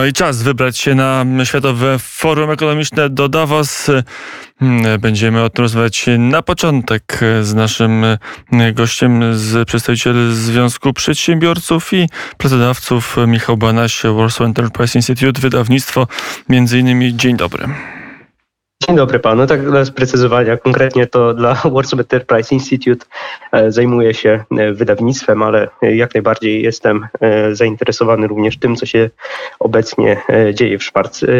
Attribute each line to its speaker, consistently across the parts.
Speaker 1: No i czas wybrać się na Światowe Forum Ekonomiczne do Davos. Hmm, będziemy o tym rozmawiać na początek z naszym gościem, z przedstawicielem Związku Przedsiębiorców i Pracodawców Michał Banaś, Warsaw Enterprise Institute, wydawnictwo. Między innymi dzień dobry.
Speaker 2: Dzień dobry panu. Tak dla sprecyzowania, konkretnie to dla Warsaw Enterprise Institute e, zajmuję się e, wydawnictwem, ale jak najbardziej jestem e, zainteresowany również tym, co się obecnie dzieje w,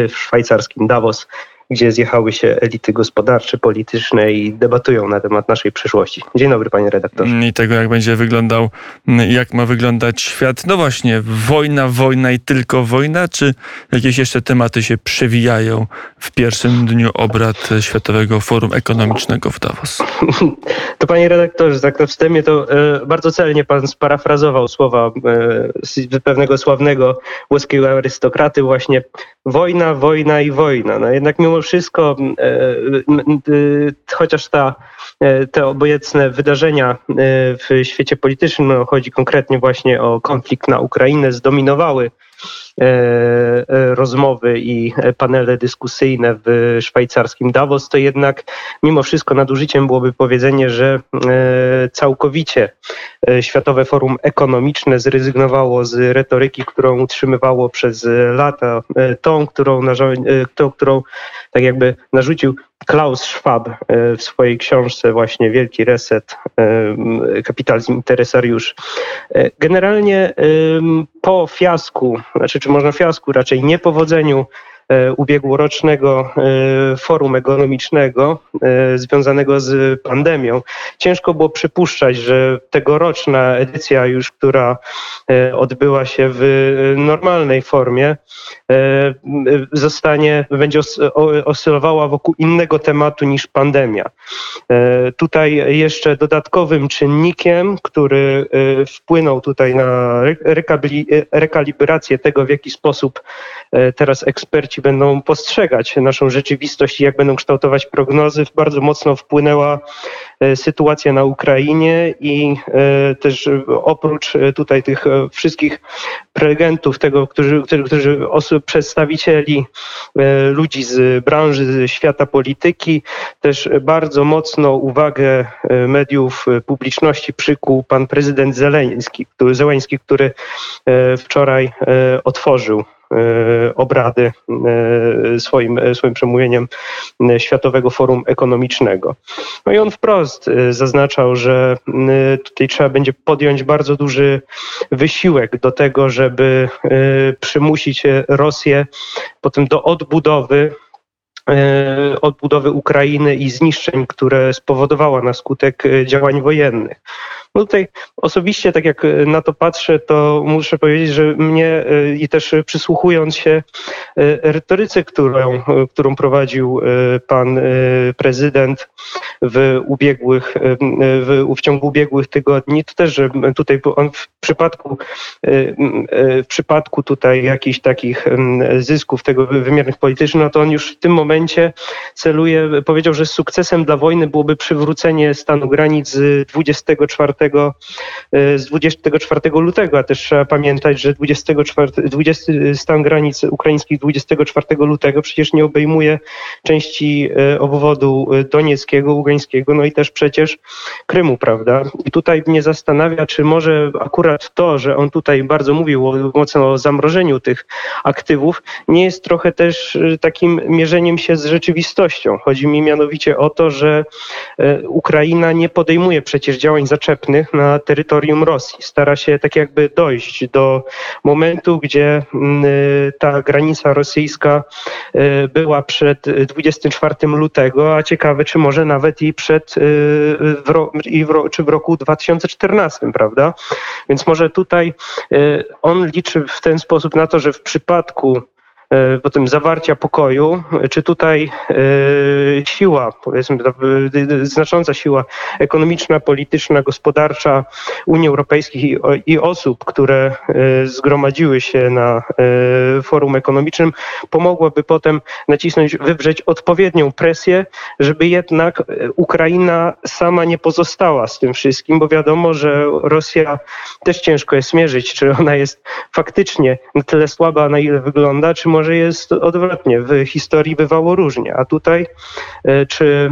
Speaker 2: w szwajcarskim Davos gdzie zjechały się elity gospodarcze, polityczne i debatują na temat naszej przyszłości. Dzień dobry, panie redaktorze.
Speaker 1: I tego, jak będzie wyglądał, jak ma wyglądać świat. No właśnie, wojna, wojna i tylko wojna, czy jakieś jeszcze tematy się przewijają w pierwszym dniu obrad Światowego Forum Ekonomicznego w Davos?
Speaker 2: To panie redaktorze, tak na wstępie to e, bardzo celnie pan sparafrazował słowa e, pewnego sławnego włoskiego arystokraty właśnie wojna, wojna i wojna. No jednak mimo wszystko, e, chociaż ta, e, te obecne wydarzenia e, w świecie politycznym, no, chodzi konkretnie właśnie o konflikt na Ukrainę, zdominowały rozmowy i panele dyskusyjne w szwajcarskim Davos, to jednak mimo wszystko nadużyciem byłoby powiedzenie, że całkowicie Światowe Forum Ekonomiczne zrezygnowało z retoryki, którą utrzymywało przez lata, tą, którą, tą, którą tak jakby narzucił Klaus Schwab e, w swojej książce właśnie Wielki Reset, e, kapitalizm interesariusz. E, generalnie po fiasku, znaczy czy można fiasku, raczej niepowodzeniu ubiegłorocznego e, forum ekonomicznego e, związanego z pandemią. Ciężko było przypuszczać, że tegoroczna edycja już, która odbyła się w normalnej formie, zostanie, będzie oscylowała wokół innego tematu niż pandemia. Tutaj jeszcze dodatkowym czynnikiem, który wpłynął tutaj na rekalibrację tego, w jaki sposób teraz eksperci będą postrzegać naszą rzeczywistość i jak będą kształtować prognozy, bardzo mocno wpłynęła e, sytuacja na Ukrainie i e, też oprócz e, tutaj tych wszystkich prelegentów, tego, którzy, którzy osób, przedstawicieli ludzi z branży, z świata polityki, też bardzo mocno uwagę mediów publiczności przykuł pan prezydent Zeleński, który, Zeleński, który wczoraj otworzył obrady e, swoim, e, swoim przemówieniem Światowego Forum Ekonomicznego. No i on wprost zaznaczał, że tutaj trzeba będzie podjąć bardzo duży wysiłek do tego, żeby przymusić Rosję potem do odbudowy odbudowy Ukrainy i zniszczeń, które spowodowała na skutek działań wojennych. Tutaj osobiście, tak jak na to patrzę, to muszę powiedzieć, że mnie e, i też przysłuchując się e, retoryce, którą, którą prowadził pan prezydent w ubiegłych, w, w ciągu ubiegłych tygodni, to też, że tutaj on w przypadku, w przypadku tutaj jakichś takich zysków tego wymiernych politycznych, no to on już w tym momencie celuje, powiedział, że sukcesem dla wojny byłoby przywrócenie stanu granic z 24 E, z 24 lutego, a też trzeba pamiętać, że 24, 20, stan granic ukraińskich 24 lutego przecież nie obejmuje części e, obwodu donieckiego, ługańskiego, no i też przecież Krymu, prawda? I tutaj mnie zastanawia, czy może akurat to, że on tutaj bardzo mówił mocno o zamrożeniu tych aktywów, nie jest trochę też takim mierzeniem się z rzeczywistością. Chodzi mi mianowicie o to, że Ukraina nie podejmuje przecież działań zaczepnych, na terytorium Rosji. Stara się tak jakby dojść do momentu, gdzie mm, ta granica rosyjska y, była przed 24 lutego, a ciekawe, czy może nawet i przed, y, i w, czy w roku 2014, prawda? Więc może tutaj y, on liczy w ten sposób na to, że w przypadku potem zawarcia pokoju, czy tutaj siła, powiedzmy, znacząca siła ekonomiczna, polityczna, gospodarcza Unii Europejskiej i osób, które zgromadziły się na forum ekonomicznym, pomogłaby potem nacisnąć, wywrzeć odpowiednią presję, żeby jednak Ukraina sama nie pozostała z tym wszystkim, bo wiadomo, że Rosja też ciężko jest mierzyć, czy ona jest faktycznie na tyle słaba, na ile wygląda, czy może jest odwrotnie. W historii bywało różnie, a tutaj, e, czy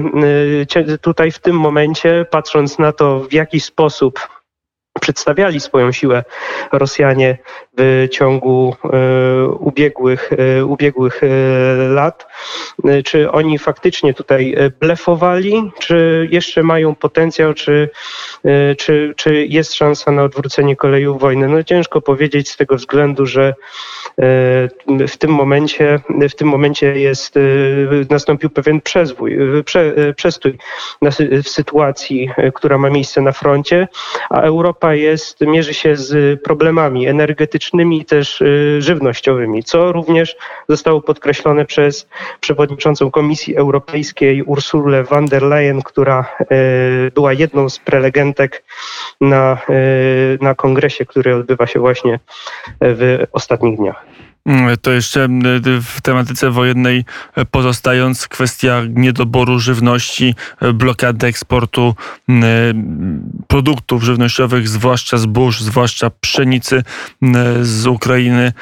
Speaker 2: e, tutaj w tym momencie, patrząc na to, w jaki sposób przedstawiali swoją siłę Rosjanie w ciągu e, ubiegłych, ubiegłych lat. Czy oni faktycznie tutaj blefowali, czy jeszcze mają potencjał, czy, czy, czy jest szansa na odwrócenie kolejów wojny? No ciężko powiedzieć z tego względu, że w tym momencie, w tym momencie jest, nastąpił pewien przezwój, prze, przestój w sytuacji, która ma miejsce na froncie, a Europa jest, mierzy się z problemami energetycznymi i też żywnościowymi, co również zostało podkreślone przez przewodniczącą Komisji Europejskiej Ursulę von der Leyen, która y, była jedną z prelegentek na, y, na kongresie, który odbywa się właśnie w ostatnich dniach.
Speaker 1: To jeszcze w tematyce wojennej e, pozostając, kwestia niedoboru żywności, e, blokady eksportu e, produktów żywnościowych, zwłaszcza zbóż, zwłaszcza pszenicy z Ukrainy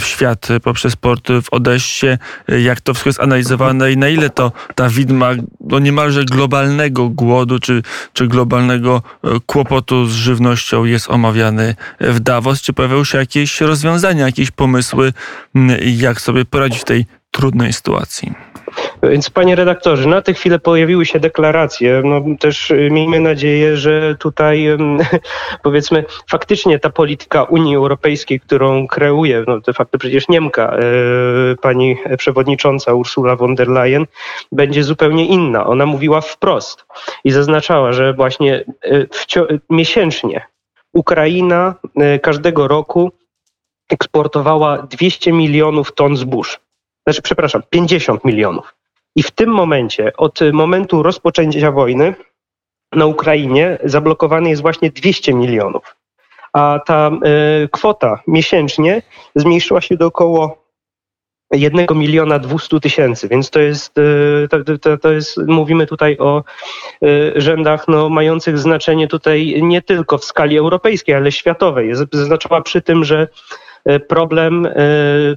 Speaker 1: w świat poprzez port w Odessie. Jak to wszystko jest analizowane i na ile to ta widma no niemalże globalnego głodu czy, czy globalnego kłopotu z żywnością jest omawiany w Davos? Czy pojawiały się jakieś rozwiązania, jakieś pomysły jak sobie poradzić w tej trudnej sytuacji.
Speaker 2: Więc panie redaktorze, na tę chwilę pojawiły się deklaracje. No, też y, miejmy nadzieję, że tutaj powiedzmy faktycznie ta polityka Unii Europejskiej, którą kreuje no, de facto przecież Niemka, y, pani przewodnicząca Ursula von der Leyen, będzie zupełnie inna. Ona mówiła wprost i zaznaczała, że właśnie y, miesięcznie Ukraina każdego roku eksportowała 200 milionów ton zbóż. Znaczy, przepraszam, 50 milionów. I w tym momencie, od momentu rozpoczęcia wojny na Ukrainie, zablokowany jest właśnie 200 milionów. A ta y, kwota miesięcznie zmniejszyła się do około 1 miliona 200 tysięcy, więc to jest, y, to, to, to, jest, mówimy tutaj o y, rzędach no, mających znaczenie tutaj nie tylko w skali europejskiej, ale światowej. Zaznaczała przy tym, że problem, e,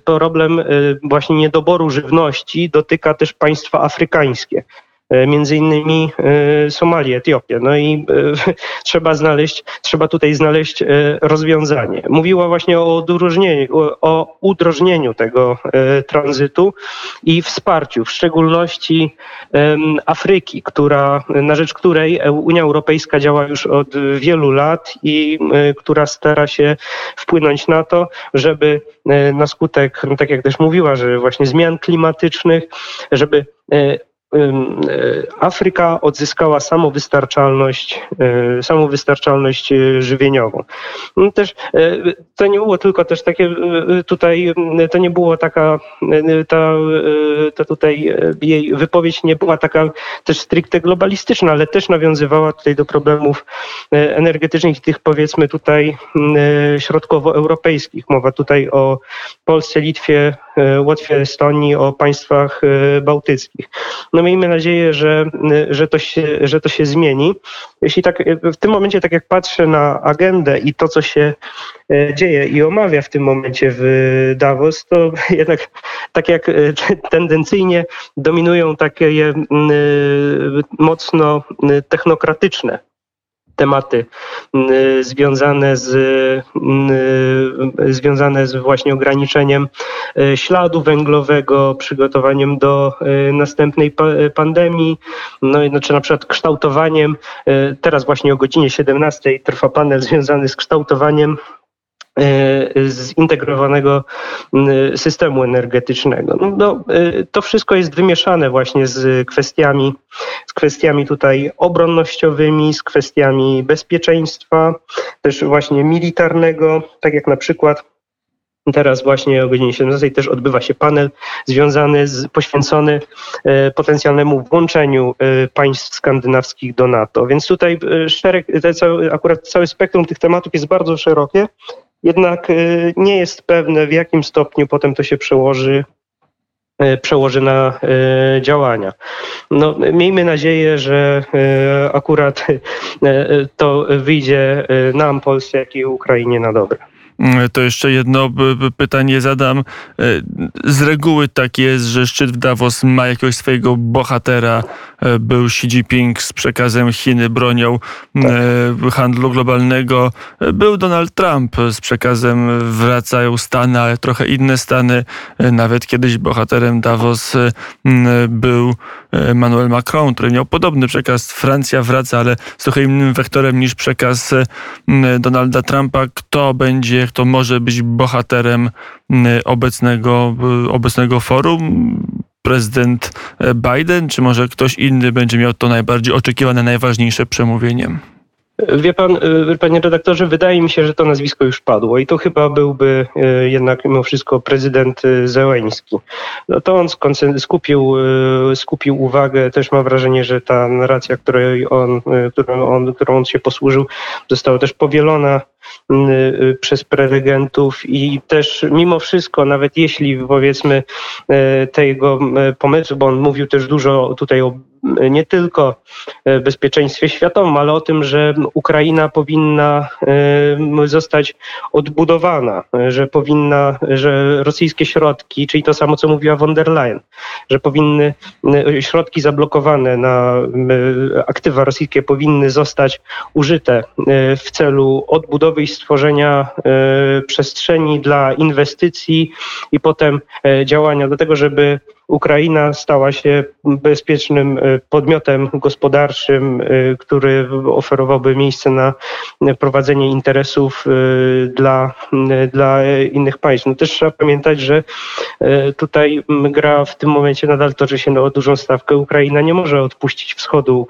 Speaker 2: problem e, właśnie niedoboru żywności dotyka też państwa afrykańskie. E, między innymi e, Somalię, Etiopię. No i e, trzeba znaleźć, trzeba tutaj znaleźć rozwiązanie. Mówiła właśnie o udrożnieniu, o udrożnieniu tego tranzytu i wsparciu, w szczególności Afryki, która, na rzecz której Unia Europejska działa już od wielu lat i która stara się wpłynąć na to, żeby na skutek, no tak jak też mówiła, że właśnie zmian klimatycznych, żeby Afryka odzyskała samowystarczalność, e, samowystarczalność e, żywieniową. No też to nie było tylko też takie tutaj, to nie było taka, ta, ta tutaj jej wypowiedź nie była taka też stricte globalistyczna, ale też nawiązywała tutaj do problemów energetycznych tych powiedzmy tutaj środkowoeuropejskich. Mowa tutaj o Polsce, Litwie, Łotwie, Estonii, o państwach bałtyckich. No miejmy nadzieję, że, że, to się, że to się zmieni. Jeśli tak, w tym momencie, tak jak patrzę na agendę i to, co się e, dzieje i omawia w tym momencie w Davos, to jednak tak jak e, tendencyjnie dominują takie mocno technokratyczne tematy mm, związane z, mm, związane z właśnie ograniczeniem e, śladu węglowego, przygotowaniem do następnej pandemii, no i znaczy na przykład kształtowaniem, teraz właśnie o godzinie 17 trwa panel związany z kształtowaniem zintegrowanego systemu energetycznego. No, no, e, to wszystko jest wymieszane właśnie z kwestiami, z kwestiami tutaj obronnościowymi, z kwestiami bezpieczeństwa, też właśnie militarnego, tak jak na przykład Teraz właśnie o godzinie 17 też odbywa się panel związany z, poświęcony e, potencjalnemu włączeniu e, państw skandynawskich do NATO. Więc tutaj e, szereg, te cały, akurat całe spektrum tych tematów jest bardzo szerokie, jednak e, nie jest pewne w jakim stopniu potem to się przełoży e, przełoży na e, działania. No, miejmy nadzieję, że akurat to wyjdzie nam, Polsce, jak i Ukrainie na dobre.
Speaker 1: Mm, To jeszcze jedno pytanie zadam. E, Z reguły tak jest, że szczyt w Davos ma jakiegoś swojego bohatera. E, Był Xi Jinping z przekazem Chiny bronią e, handlu globalnego. Był Donald Trump z przekazem wracają Stany, ale trochę inne Stany. Nawet kiedyś bohaterem Davos był Emmanuel Macron, który miał podobny przekaz. Francja wraca, ale z trochę innym wektorem niż przekaz Donalda Trumpa. Kto będzie, kto może być bohaterem m, obecnego, e, obecnego forum? Prezydent e, Biden, czy może ktoś inny będzie miał to najbardziej oczekiwane, najważniejsze przemówienie?
Speaker 2: Wie pan, y, panie redaktorze, wydaje mi się, że to nazwisko już padło i to chyba byłby y, jednak mimo wszystko prezydent y, Zełeński. No to on skupił, y, skupił uwagę, też mam wrażenie, że ta narracja, której on, y, którą, on, którą on się posłużył, została też powielona y, y, przez prelegentów i też mimo wszystko, nawet jeśli powiedzmy y, tego y, pomysłu, bo on mówił też dużo tutaj o y, nie tylko bezpieczeństwie światowym, ale o tym, że Ukraina powinna zostać odbudowana, że powinna, że rosyjskie środki, czyli to samo, co mówiła von der Leyen, że powinny środki zablokowane na aktywa rosyjskie powinny zostać użyte w celu odbudowy i stworzenia e, przestrzeni dla inwestycji i potem e, działania. Do tego, żeby Ukraina stała się bezpiecznym e, podmiotem gospodarczym, e, który oferowałby miejsce na prowadzenie interesów e, dla, dla innych państw. No też trzeba pamiętać, że tutaj gra w tym momencie nadal toczy się o dużą stawkę. Ukraina nie może odpuścić wschodu,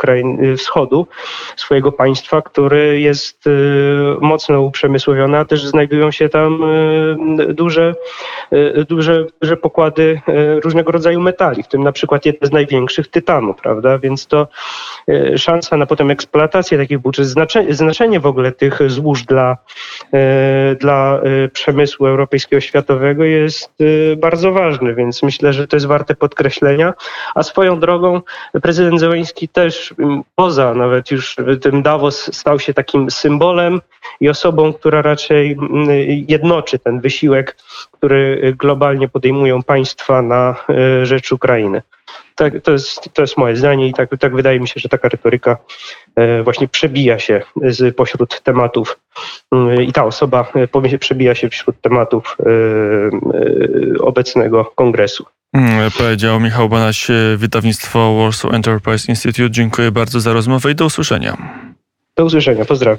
Speaker 2: wschodu swojego państwa, który jest mocno uprzemysłowiony, a też znajdują się tam duże, duże, duże pokłady różnego rodzaju metali, w tym na przykład jedne z największych tytanu, prawda? Więc to e, szansa na potem eksploatację takich czy znaczenie, znaczenie w ogóle tych złóż dla, e, dla e, przemysłu europejskiego światowego jest bardzo ważny, więc myślę, że to jest warte podkreślenia. A swoją drogą prezydent Zełenski też poza nawet już tym Davos stał się takim symbolem i osobą, która raczej jednoczy ten wysiłek, który globalnie podejmują państwa na e, rzecz Ukrainy. Tak, to, jest, to jest moje zdanie i tak, tak wydaje mi się, że taka retoryka e, właśnie przebija się z pośród tematów mm, i ta osoba e, przebija się wśród tematów obecnego kongresu.
Speaker 1: Mm, Powiedział Michał Banaś, wydawnictwo Warsaw Enterprise Institute. Dziękuję bardzo za rozmowę i do usłyszenia.
Speaker 2: Do usłyszenia, pozdrawiam.